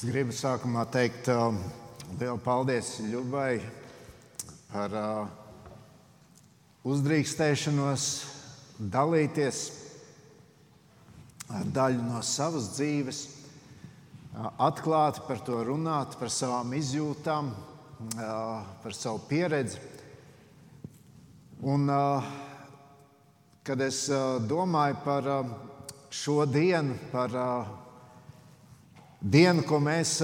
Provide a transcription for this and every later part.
Es gribu sākumā teikt uh, lielu paldies Ļubai par uh, uzdrīkstēšanos dalīties ar daļu no savas dzīves, uh, atklāti par to runāt, par savām izjūtām, uh, par savu pieredzi. Un, uh, kad es uh, domāju par uh, šo dienu, par dienu, ko mēs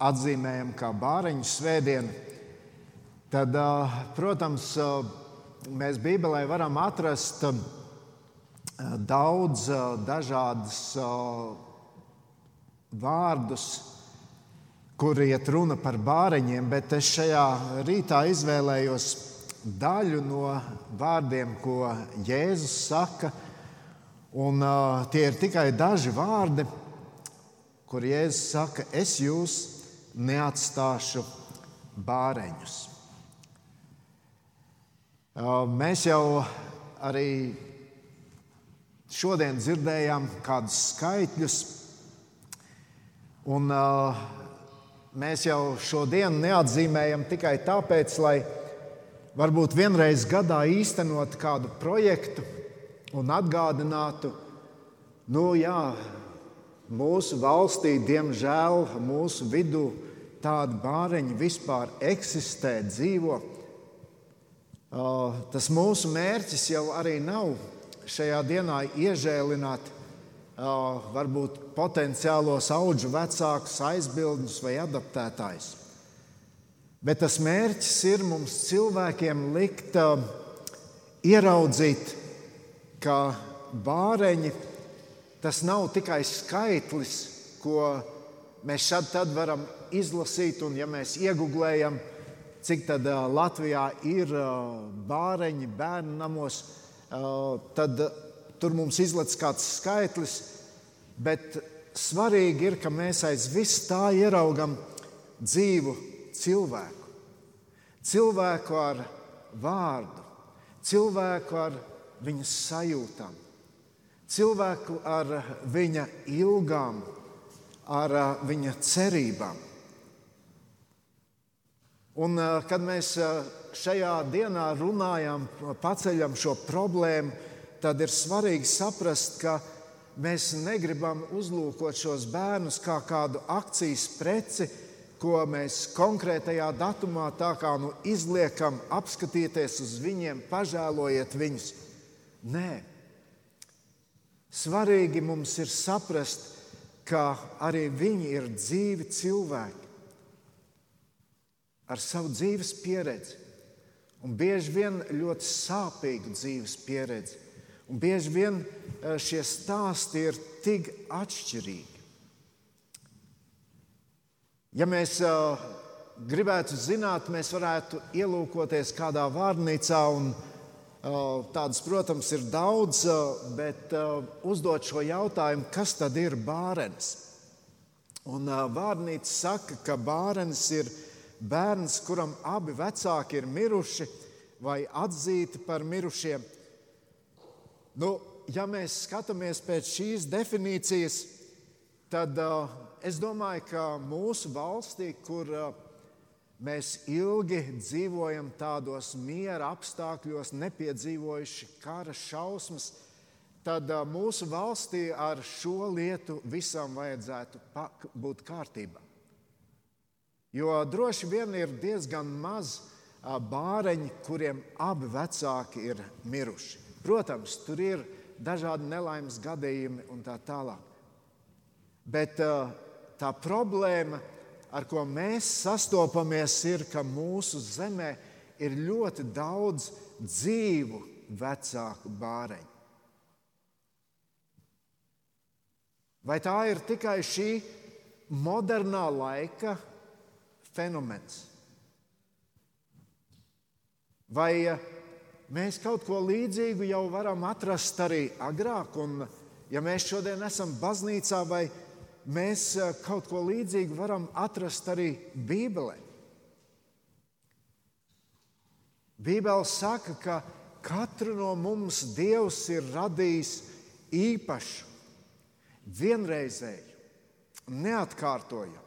atzīmējam kā bāriņu svētdienu, tad, protams, mēs Bībelē varam atrast daudz dažādus vārdus, kur iet runa par bāriņiem, bet es šajā rītā izvēlējos daļu no vārdiem, ko Jēzus saka. Un, tie ir tikai daži vārdi, kur Jēzus saka, es jūs neatstāšu bāreņus. Mēs jau arī šodien dzirdējām kādus skaitļus, un mēs jau šodien neatzīmējam tikai tāpēc, lai varbūt vienreiz gadā īstenot kādu projektu un atgādinātu, nu jā, Mūsu valstī, diemžēl, mūsu vidū tādi bāreņi vispār eksistē, dzīvo. Tas mūsu mērķis jau arī nav šajā dienā iežēlināt varbūt potenciālos augu vecākus, aizbildņus vai adaptētājus. Bet tas mērķis ir mums cilvēkiem likt ieraudzīt, ka bāreņi Tas nav tikai skaitlis, ko mēs šad tad varam izlasīt, un ja mēs iegūlējam, cik tad Latvijā ir bāreņi bērnu namos, tad tur mums izlaiž kāds skaitlis. Bet svarīgi ir, ka mēs aiz vis tā ieraugam dzīvu cilvēku. Cilvēku ar vārdu, cilvēku ar viņas sajūtām cilvēku ar viņa ilgām, ar viņa cerībām. Un, kad mēs šajā dienā runājam, paceļam šo problēmu, tad ir svarīgi saprast, ka mēs negribam uzlūkot šos bērnus kā kādu akcijas preci, ko mēs konkrētajā datumā tā kā nu izliekam, apskatīties uz viņiem, pažēlojiet viņus. Nē, Svarīgi mums ir saprast, ka arī viņi ir dzīvi cilvēki ar savu dzīves pieredzi. Un bieži vien ļoti sāpīgu dzīves pieredzi. Un bieži vien eh, šie stāsti ir tik atšķirīgi. Ja mēs uh, gribētu zināt, mēs varētu ielūkoties kādā vārnīcā un Tādas, protams, ir daudz, bet uzdot šo jautājumu, kas tad ir bērns? Un vārnīca saka, ka bērns ir bērns, kuram abi vecāki ir miruši vai atzīti par mirušiem. Nu, ja mēs skatāmies pēc šīs definīcijas, tad uh, es domāju, ka mūsu valstī, kur uh, Mēs ilgi dzīvojam tādos miera apstākļos, nepiedzīvojuši kara šausmas. Tad mūsu valstī ar šo lietu visam vajadzētu būt kārtībā. Jo droši vien ir diezgan maz bāreņi, kuriem abi vecāki ir miruši. Protams, tur ir dažādi nelaimes gadījumi un tā tālāk. Bet tā problēma ir ar ko mēs sastopamies, ir, ka mūsu zemē ir ļoti daudz dzīvu vecāku bāreņu. Vai tā ir tikai šī modernā laika fenomens? Vai eh, mēs kaut ko līdzīgu jau varam atrast arī agrāk? Un, ja mēs šodien esam baznīcā vai mēs eh, kaut ko līdzīgu varam atrast arī Bībelē. Bībele saka, ka katru no mums Dievs ir radījis īpašu, vienreizēju, neatkārtojami.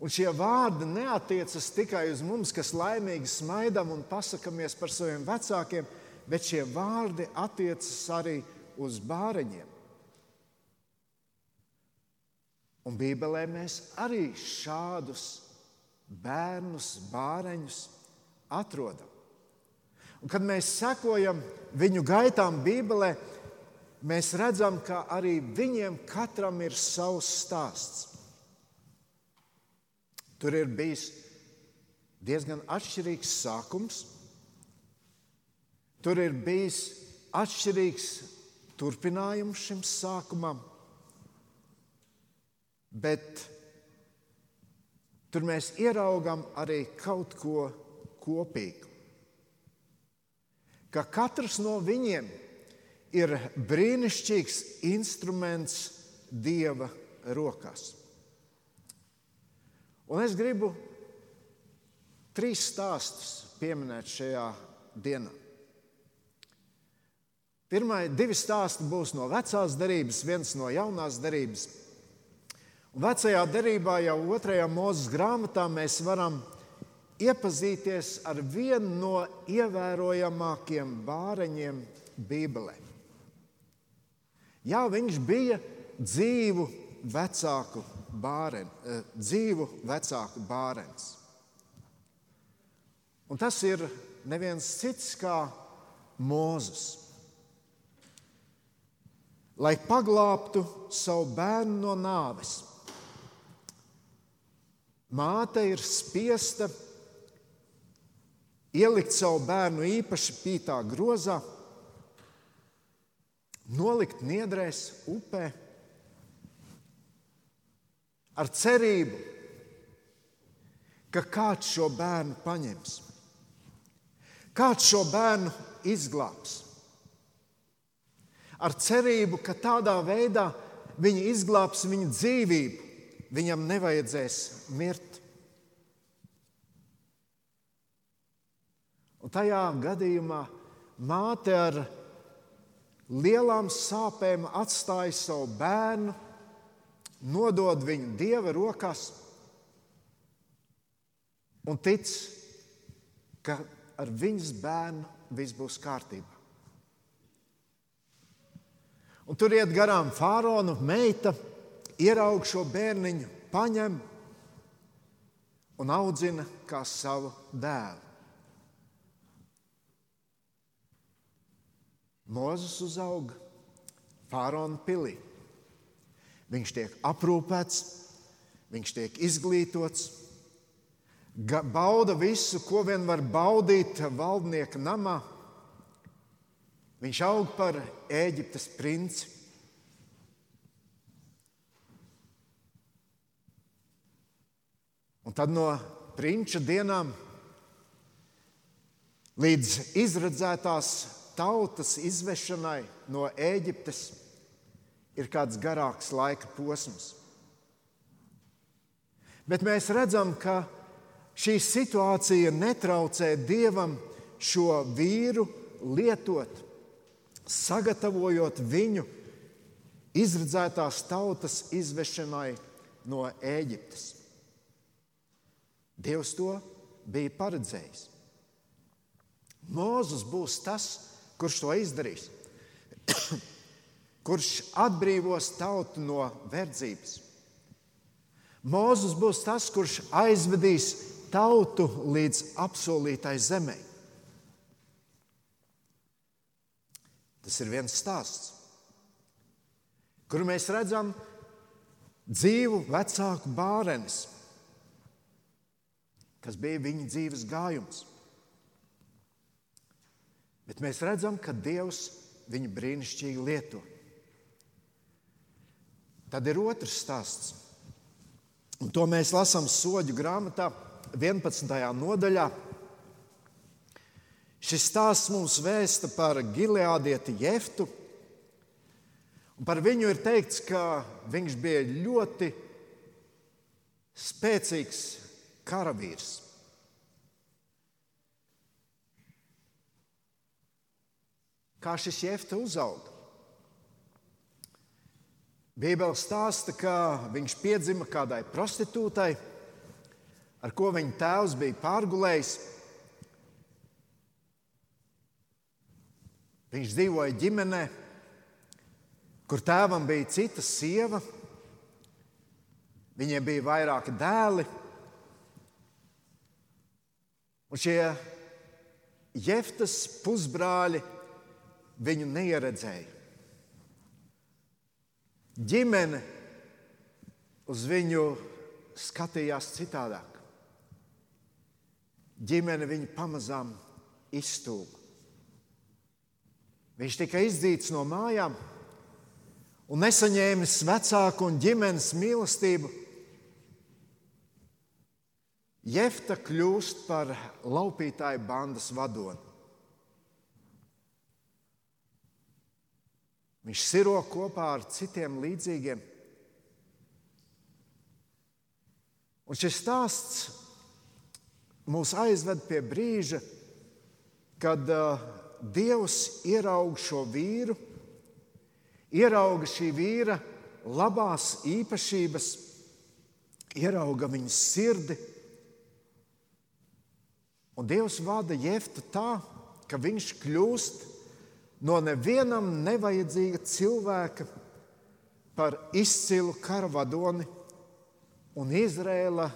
Un šie vārdi neatiecas tikai uz mums, kas laimīgi smaidām un pasakāmies par saviem vecākiem, bet šie vārdi attiecas arī uz bāreņiem. Un Bībelē mēs arī šādus bērnus, bāreņus atrodam. Un, kad mēs sekojam viņu gaitām Bībelē, mēs redzam, ka arī viņiem katram ir savs stāsts. Tur ir bijis diezgan atšķirīgs sākums, tur ir bijis atšķirīgs turpinājums šim sākumam, bet tur mēs ieraugām arī kaut ko kopīgu. Ka katrs no viņiem ir brīnišķīgs instruments Dieva rokās. Un es gribu trīs stāstus pieminēt šajā dienā. Pirmie divi stāsti būs no vecās derības, viens no jaunās derības. Vecajā derībā, jau otrajā mūzes grāmatā, mēs varam iepazīties ar vienu no ievērojamākajiem bāreņiem Bībelē. Jā, viņš bija dzīvu vecāku bāreni, eh, dzīvu vecāku bārens. Un tas ir neviens cits kā Mozus. Lai paglābtu savu bērnu no nāves, māte ir spiesta ielikt savu bērnu īpaši pītā grozā, nolikt niedrēs, upē ar cerību, ka kāds šo bērnu paņems, kāds šo bērnu izglābs. Ar cerību, ka tādā veidā viņi izglābs viņa dzīvību, viņam nevajadzēs mirt. Un tajā gadījumā māte ar lielām sāpēm atstāja savu bērnu nodod viņu dieva rokās un tic, ka ar viņas bērnu viss būs kārtībā. Un tur iet garām faraona meita, ieraug šo bērniņu, paņem un audzina kā savu dēlu. Mozus uzauga faraona pilī. Viņš tiek aprūpēts, viņš tiek izglītots, bauda visu, ko vien var baudīt valdnieka namā. Viņš aug par Eģiptes princi. Un tad no prinča dienām līdz izredzētās tautas izvešanai no Eģiptes ir kāds garāks laika posms. Bet mēs redzam, ka šī situācija netraucē dievam šo vīru lietot, sagatavojot viņu izredzētās tautas izvešanai no Ēģiptes. Dievs to bija paredzējis. Mūzis būs tas, kurš to izdarīs. kurš atbrīvos tautu no verdzības. Mūzis būs tas, kurš aizvedīs tautu līdz apsolītai zemē. Tas ir viens stāsts, kur mēs redzam dzīvu vecāku bārenes, kas bija viņa dzīves gājums. Bet mēs redzam, ka Dievs viņu brīnišķīgi lieto. Tad ir otrs stāsts. Un to mēs lasām soļu grāmatā, 11. nodaļā. Šis stāsts mums vēsta par Gileādieti Jeftu. Un par viņu ir teikts, ka viņš bija ļoti spēcīgs karavīrs. Kā šis Jefta uzauga? Bībele stāsta, ka viņš piedzima kādai prostitūtai, ar ko viņa tēvs bija pārgulējis. Viņš dzīvoja ģimenē, kur tēvam bija cita sieva, viņiem bija vairāki dēli. Un šie Jeftas pusbrāļi viņu neieredzēja ģimene uz viņu skatījās citādāk. Ģimene viņu pamazām izstūma. Viņš tika izdzīts no mājām un nesaņēmis vecāku un ģimenes mīlestību. Jefta kļūst par laupītāju bandas vadoni. Viņš siro kopā ar citiem līdzīgiem. Un šis stāsts mūs aizved pie brīža, kad uh, Dievs ieraudzīja šo vīru, ierauga šī vīra labās īpašības, ierauga viņa sirdi. Un Dievs vada Jeftu tā, ka viņš kļūst no nevienam nevajadzīga cilvēka par izcilu karavadoni un Izrēla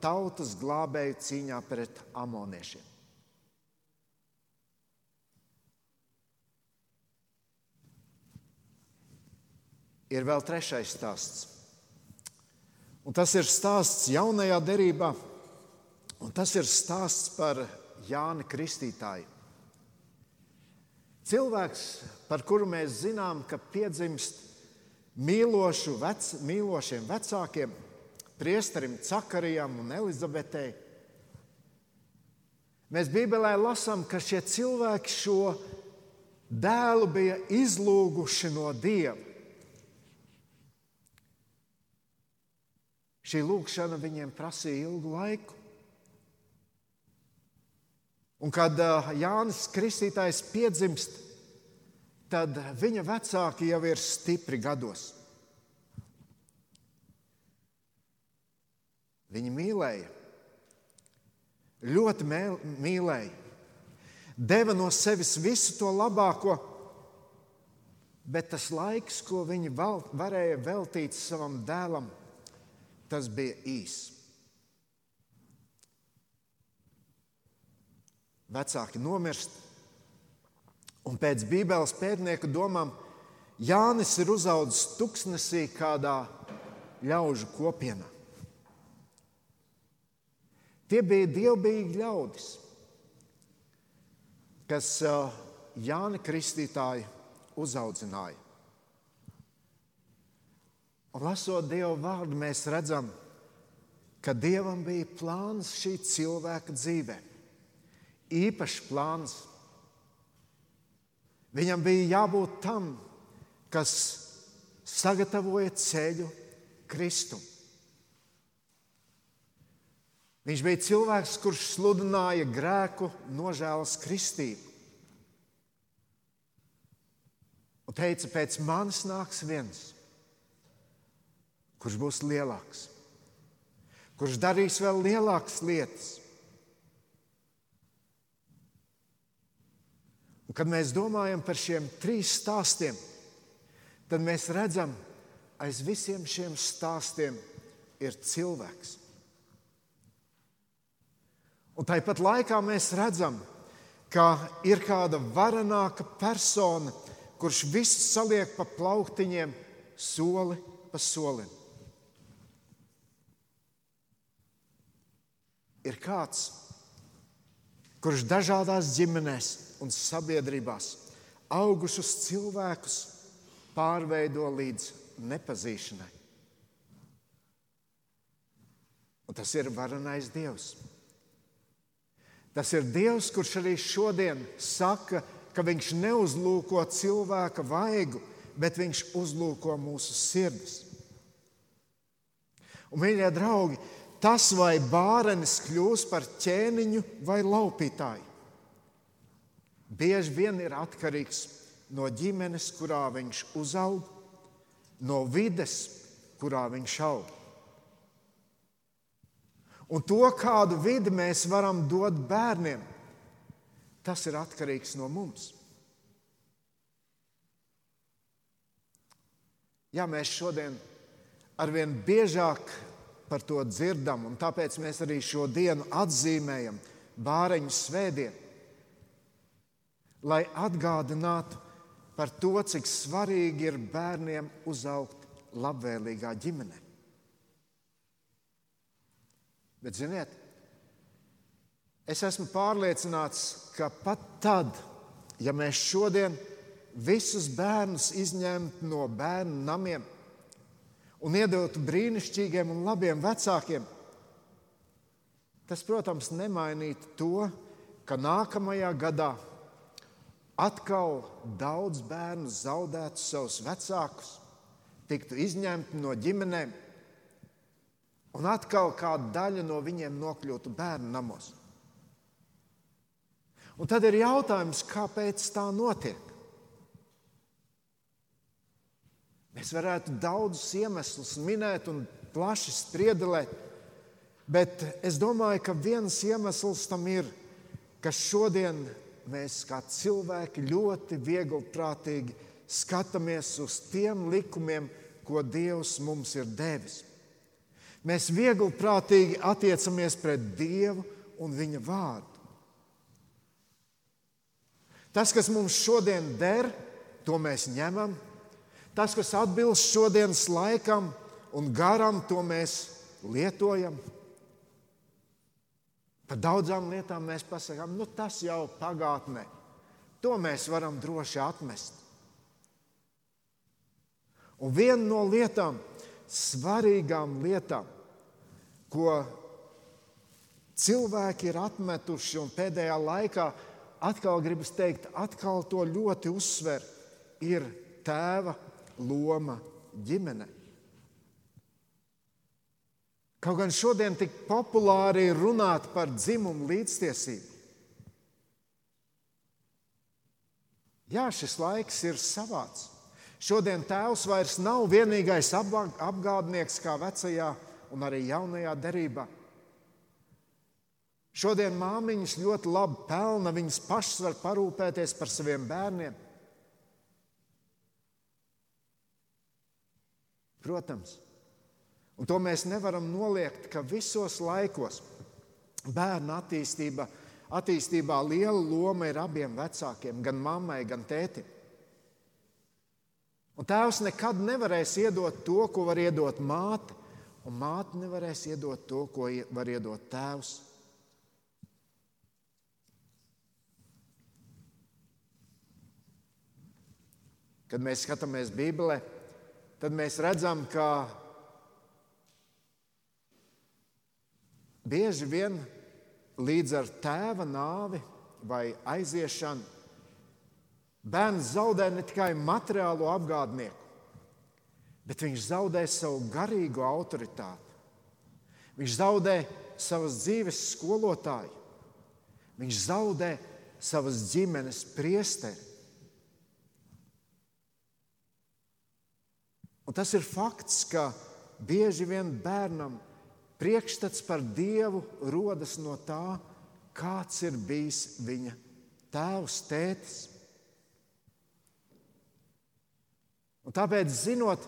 tautas glābēju cīņā pret amoniešiem. Ir vēl trešais stāsts. Un tas ir stāsts jaunajā derībā, un tas ir stāsts par Jāni Kristītāju. Cilvēks, par kuru mēs zinām, ka piedzimst mīlošu, vec, mīlošiem vecākiem, priesterim Cakarijam un Elizabetei. Mēs Bībelē lasām, ka šie cilvēki šo dēlu bija izlūguši no Dieva. Šī lūkšana viņiem prasīja ilgu laiku. Un kad Jānis Kristītājs piedzimst, tad viņa vecāki jau ir stipri gados. Viņi mīlēja, ļoti mīlēja, deva no sevis visu to labāko, bet tas laiks, ko viņi varēja veltīt savam dēlam, tas bija īss. Vecāki nomirst. Un pēc Bībeles pētnieku domām Jānis ir uzaugusi tuksnesī kādā ļaužu kopienā. Tie bija dievbijīgi ļaudis, kas Jāni Kristītāju uzaudzināja. Un lasot Dieva vārdu, mēs redzam, ka Dievam bija plāns šī cilvēka dzīvēm īpašs plāns. Viņam bija jābūt tam, kas sagatavoja ceļu Kristum. Viņš bija cilvēks, kurš sludināja grēku, nožēlas kristību. Un teica, pēc manis nāks viens, kurš būs lielāks, kurš darīs vēl lielākas lietas. Un, kad mēs domājam par šiem trīs stāstiem, tad mēs redzam, aiz visiem šiem stāstiem ir cilvēks. Un tāpat laikā mēs redzam, ka ir kāda varenāka persona, kurš visu saliek pa plauktiņiem, soli pa solim. Ir kāds, kurš dažādās ģimenēs un sabiedrībās augušus cilvēkus pārveido līdz nepazīšanai. Un tas ir varenais Dievs. Tas ir Dievs, kurš arī šodien saka, ka Viņš neuzlūko cilvēka vaigu, bet Viņš uzlūko mūsu sirdis. Un, mīļie draugi, tas vai bārenis kļūs par ķēniņu vai laupītāju bieži vien ir atkarīgs no ģimenes, kurā viņš uzaug, no vides, kurā viņš aug. Un to, kādu vidi mēs varam dot bērniem, tas ir atkarīgs no mums. Ja mēs šodien arvien biežāk par to dzirdam, un tāpēc mēs arī šo dienu atzīmējam Bāreņu svētdienu, lai atgādinātu par to, cik svarīgi ir bērniem uzaugt labvēlīgā ģimenē. Bet, ziniet, es esmu pārliecināts, ka pat tad, ja mēs šodien visus bērnus izņemtu no bērnu namiem un iedotu brīnišķīgiem un labiem vecākiem, tas, protams, nemainītu to, ka nākamajā gadā atkal daudz bērnu zaudētu savus vecākus, tiktu izņemti no ģimenēm un atkal kāda daļa no viņiem nokļūtu bērnu namos. Un tad ir jautājums, kāpēc tā notiek? Mēs varētu daudzus iemeslus minēt un plaši spriedelēt, bet es domāju, ka viens iemesls tam ir, ka šodien mēs kā cilvēki ļoti viegli prātīgi skatāmies uz tiem likumiem, ko Dievs mums ir devis. Mēs viegli prātīgi attiecamies pret Dievu un Viņa vārdu. Tas, kas mums šodien der, to mēs ņemam. Tas, kas atbilst šodienas laikam un garam, to mēs lietojam. Par daudzām lietām mēs pasakām, nu, tas jau ir pagātnē. To mēs varam droši atmest. Un viena no lietām, svarīgām lietām, ko cilvēki ir atmetuši un pēdējā laikā atkal gribas teikt, atkal to ļoti uzsver, ir tēva loma ģimene. Kaut gan šodien tik populāri ir runāt par dzimumu līdztiesību. Jā, šis laiks ir savāds. Šodien tēvs vairs nav vienīgais apgādnieks kā vecajā un arī jaunajā derībā. Šodien māmiņas ļoti labi pelna, viņas pašas var parūpēties par saviem bērniem. Protams, un to mēs nevaram noliegt, ka visos laikos bērna attīstība, attīstībā liela loma ir abiem vecākiem, gan mammai, gan tētim. Un tēvs nekad nevarēs iedot to, ko var iedot māte, un māte nevarēs iedot to, ko var iedot tēvs. Kad mēs skatāmies Bībelē, tad mēs redzam, ka bieži vien līdz ar tēva nāvi vai aiziešanu bērns zaudē ne tikai materiālo apgādnieku, bet viņš zaudē savu garīgo autoritāti. Viņš zaudē savas dzīves skolotāju, viņš zaudē savas ģimenes priesteri. Un tas ir fakts, ka bieži vien bērnam priekšstats par Dievu rodas no tā, kāds ir bijis viņa tēvs, tētis. Un tāpēc, zinot,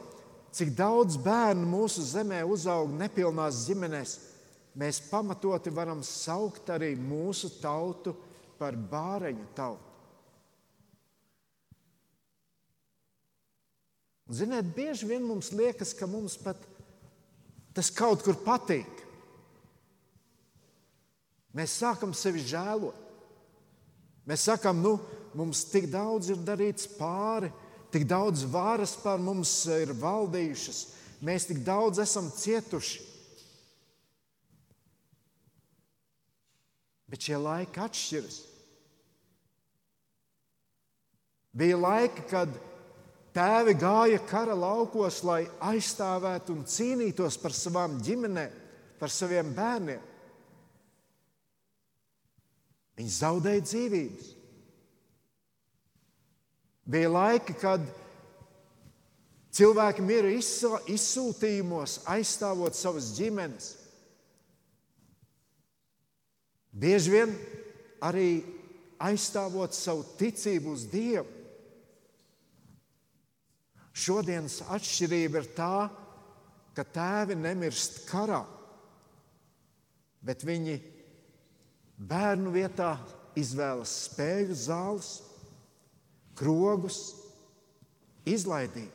cik daudz bērnu mūsu zemē uzaug nepilnās ģimenēs, mēs pamatoti varam saukt arī mūsu tautu par bāreņu tautu. Ziniet, bieži vien mums liekas, ka mums pat tas kaut kur patīk. Mēs sākam sevi žēlot. Mēs sakām, nu, mums tik daudz ir darīts pāri, tik daudz varas pār mums ir valdījušas, mēs tik daudz esam cietuši. Bet šie laiki atšķiras. Bija laiki, kad tēvi gāja kara laukos, lai aizstāvētu un cīnītos par savām ģimenēm, par saviem bērniem. Viņi zaudēja dzīvības. Bija laiki, kad Cilvēki mira izsūtījumos, aizstāvot savas ģimenes. Bieži vien arī aizstāvot savu ticību uz Dievu. Šodienas atšķirība ir tā, ka tēvi nemirst karā, bet viņi bērnu vietā izvēlas spēļu zāles, krogus, izlaidību.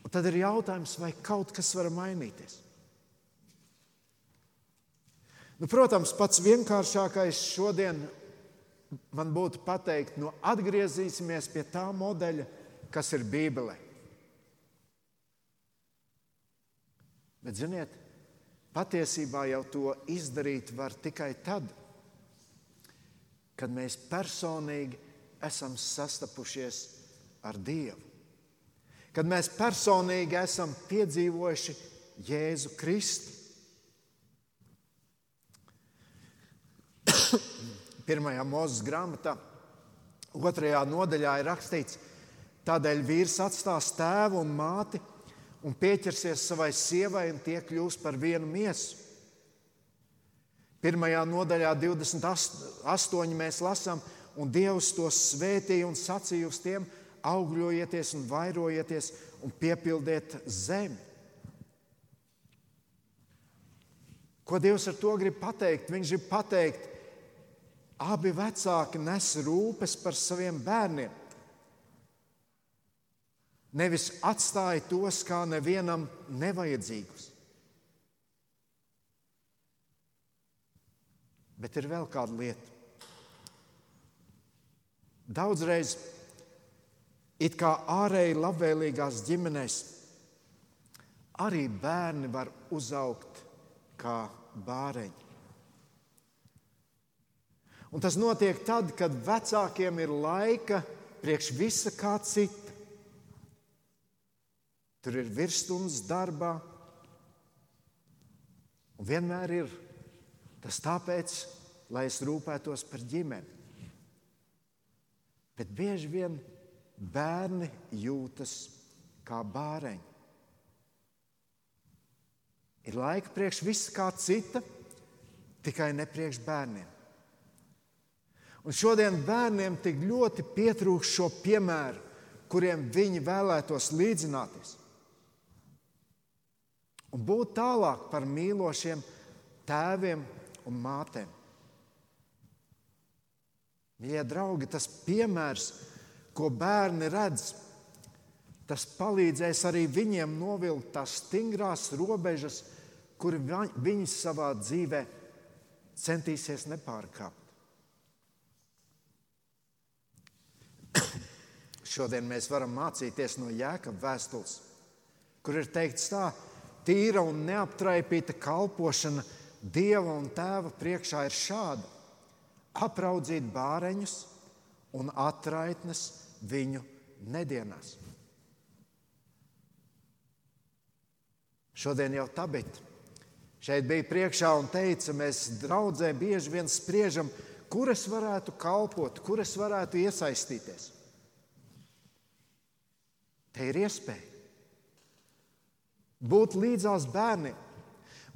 Un tad ir jautājums, vai kaut kas var mainīties. Nu, protams, pats vienkāršākais šodien man būtu pateikt, nu, atgriezīsimies pie tā modeļa, kas ir Bībelē. Bet, ziniet, patiesībā jau to izdarīt var tikai tad, kad mēs personīgi esam sastapušies ar Dievu. Kad mēs personīgi esam piedzīvojuši Jēzu Kristu. Pirmajā mūzes grāmatā, otrajā nodaļā ir rakstīts, tādēļ vīrs atstās tēvu un māti un pieķersies savai sievai, un tie kļūs par vienu miesu. Pirmajā nodaļā, 28. mēs lasām, un Dievs tos svētīja un sacīja uz tiem: augļojieties un vairojieties un piepildiet zemi. Ko Dievs ar to grib pateikt? Viņš grib pateikt, abi vecāki nes rūpes par saviem bērniem. Nevis atstāja tos kā nevienam nevajadzīgus. Bet ir vēl kāda lieta. Daudzreiz, it kā ārēji labvēlīgās ģimenēs, arī bērni var uzaugt kā bāreņi. Un tas notiek tad, kad vecākiem ir laika priekš visa kā cita. Tur ir virsstundas darbā, un vienmēr ir tas tāpēc, lai es rūpētos par ģimeni. Bet bieži vien bērni jūtas kā bāreņi. Ir laika priekš visa kā cita, tikai ne priekš bērniem. Un šodien bērniem tik ļoti pietrūkst šo piemēru, kuriem viņi vēlētos līdzināties. Un būt tālāk par mīlošiem tēviem un mātēm. Mīļie draugi, tas piemērs, ko bērni redz, tas palīdzēs arī viņiem novilkt tās stingrās robežas, kuri viņi savā dzīvē centīsies nepārkāpt. Šodien mēs varam mācīties no Jēkabas vēstules, kur ir teikts tā, tīra un neaptraipīta kalpošana Dieva un Tēva priekšā ir šāda: apraudzīt bāreņus un atraitnes viņu nedienās. Šodien jau tā bija. Šeit bija priekšā un teica, mēs draudzē bieži vien spriežam, kuras varētu kalpot, kuras varētu iesaistīties. Te ir iespēja būt līdzās bērniem,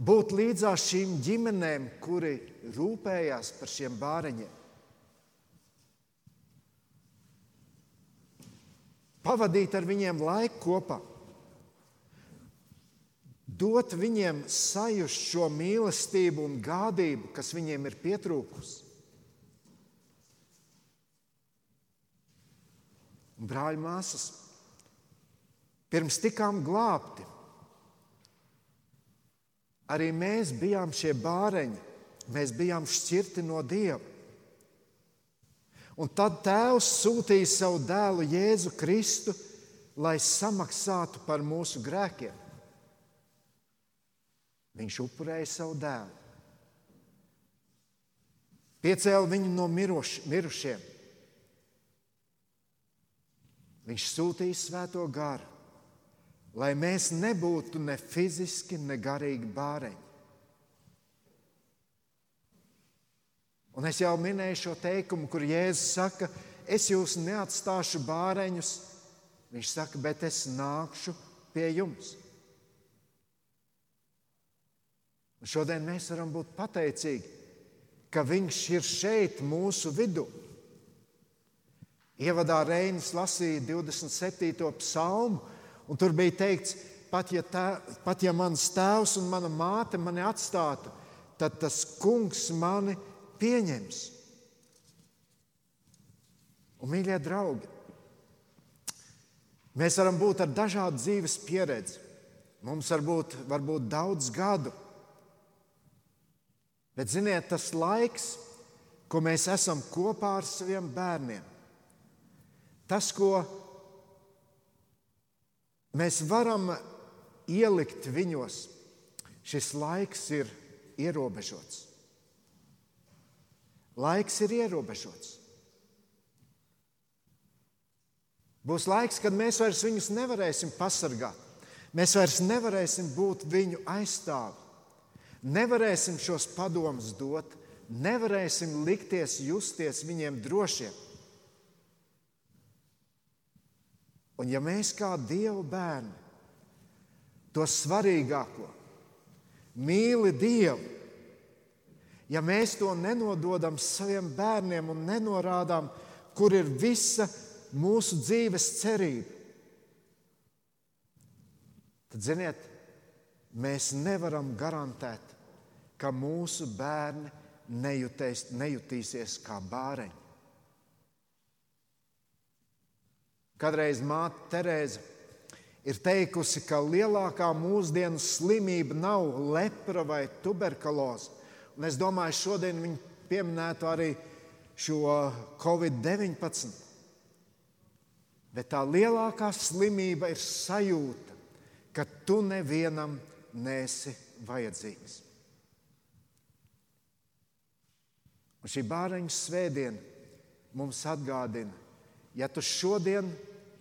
būt līdzās šīm ģimenēm, kuri rūpējās par šiem bāreņiem. Pavadīt ar viņiem laiku kopā, dot viņiem sajust šo mīlestību un gādību, kas viņiem ir pietrūkusi. Brāļi, māsas, pirms tikām glābti. Arī mēs bijām šie bāreņi, mēs bijām šķirti no Dieva. Un tad Tēvs sūtīja savu dēlu Jēzu Kristu, lai samaksātu par mūsu grēkiem. Viņš upurēja savu dēlu, piecēla viņu no miruš, mirušiem. Viņš sūtīja svēto garu lai mēs nebūtu ne fiziski, ne garīgi bāreņi. Un es jau minēju šo teikumu, kur Jēzus saka, es jūs neatstāšu bāreņus. Viņš saka, bet es nākšu pie jums. Un šodien mēs varam būt pateicīgi, ka Viņš ir šeit, mūsu vidū. Ievadā Reinis lasīja 27. psalmu, un tur bija teikts, pat ja, tā, pat ja mans tēvs un mana māte mani atstātu, tad tas kungs mani pieņems. Un, mīļie draugi, mēs varam būt ar dažādu dzīves pieredzi. Mums var būt, var būt daudz gadu. Bet, ziniet, tas laiks, ko mēs esam kopā ar saviem bērniem, tas, ko mēs varam ielikt viņos, šis laiks ir ierobežots. Laiks ir ierobežots. Būs laiks, kad mēs vairs viņus nevarēsim pasargāt. Mēs vairs nevarēsim būt viņu aizstāvi. Nevarēsim šos padomus dot, nevarēsim likties, justies viņiem drošiem. Un ja mēs kā Dieva bērni to svarīgāko mīli Dievu, ja mēs to nenododam saviem bērniem un nenorādām, kur ir visa mūsu dzīves cerība, tad, ziniet, mēs nevaram garantēt, ka mūsu bērni nejutēs, nejutīsies kā bāreņi. Kādreiz māte Terēza ir teikusi, ka lielākā mūsdienu slimība nav lepra vai tuberkuloze. Un es domāju, šodien viņi pieminētu arī šo Covid-19. Bet tā lielākā slimība ir sajūta, ka tu nevienam nesi vajadzīgs. Un šī bāriņu svētdiena mums atgādina, ja tu šodien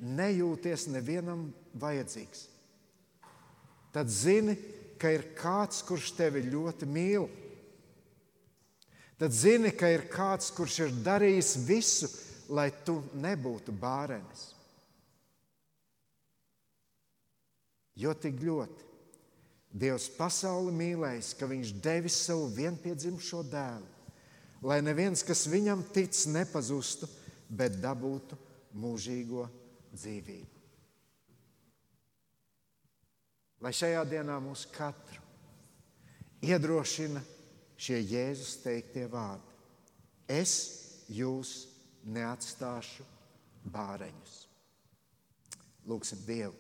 nejūties nevienam vajadzīgs, tad zini, ka ir kāds, kurš tevi ļoti mīl. Tad zini, ka ir kāds, kurš ir darījis visu, lai tu nebūtu bārenis. Jo tik ļoti Dievs pasauli mīlējis, ka Viņš devis savu vienpiedzimušo dēlu, lai neviens, kas viņam tic, nepazustu, bet dabūtu mūžīgo dzīvību. Lai šajā dienā mūs katru iedrošina šie Jēzus teiktie vārdi. Es jūs neatstāšu bāreņus. Lūksim Dievu!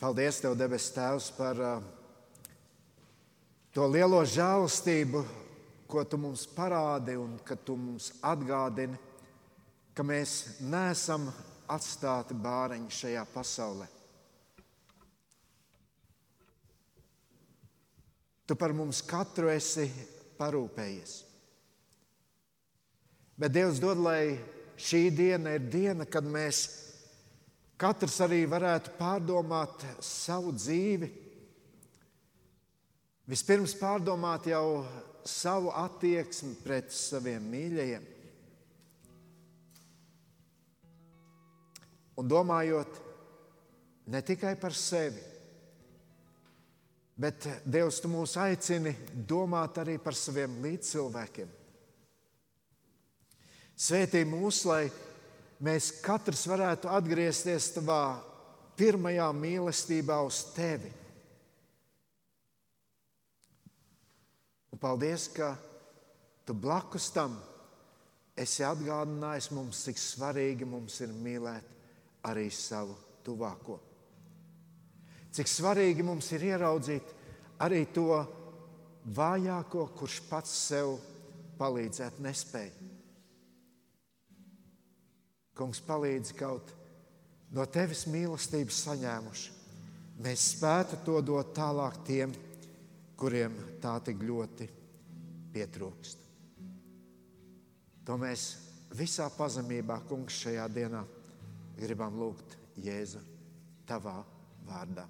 Paldies, Tev, debes Tēvs, par uh, to lielo žēlastību, ko Tu mums parādi un ka Tu mums atgādini, ka mēs neesam atstāti bāreņi šajā pasaulē. Tu par mums katru esi parūpējies. Bet Dievs dod, lai šī diena ir diena, kad mēs katrs arī varētu pārdomāt savu dzīvi. Vispirms pārdomāt jau savu attieksmi pret saviem mīļajiem. Un domājot ne tikai par sevi, bet Dievs, mūs aicini domāt arī par saviem līdzcilvēkiem. Svētī mūs, lai mēs katrs varētu atgriezties tavā pirmajā mīlestībā uz tevi. Un paldies, ka tu blakus tam esi atgādinājis mums, cik svarīgi mums ir mīlēt arī savu tuvāko. Cik svarīgi mums ir ieraudzīt arī to vājāko, kurš pats sev palīdzēt nespēja. Kungs palīdz kaut no tevis mīlestības saņēmuši. Mēs spētu to dot tālāk tiem, kuriem tā tik ļoti pietrūkst. To mēs visā pazemībā, Kungs, šajā dienā gribam lūgt Jēzu tavā vārdā.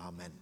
Amen.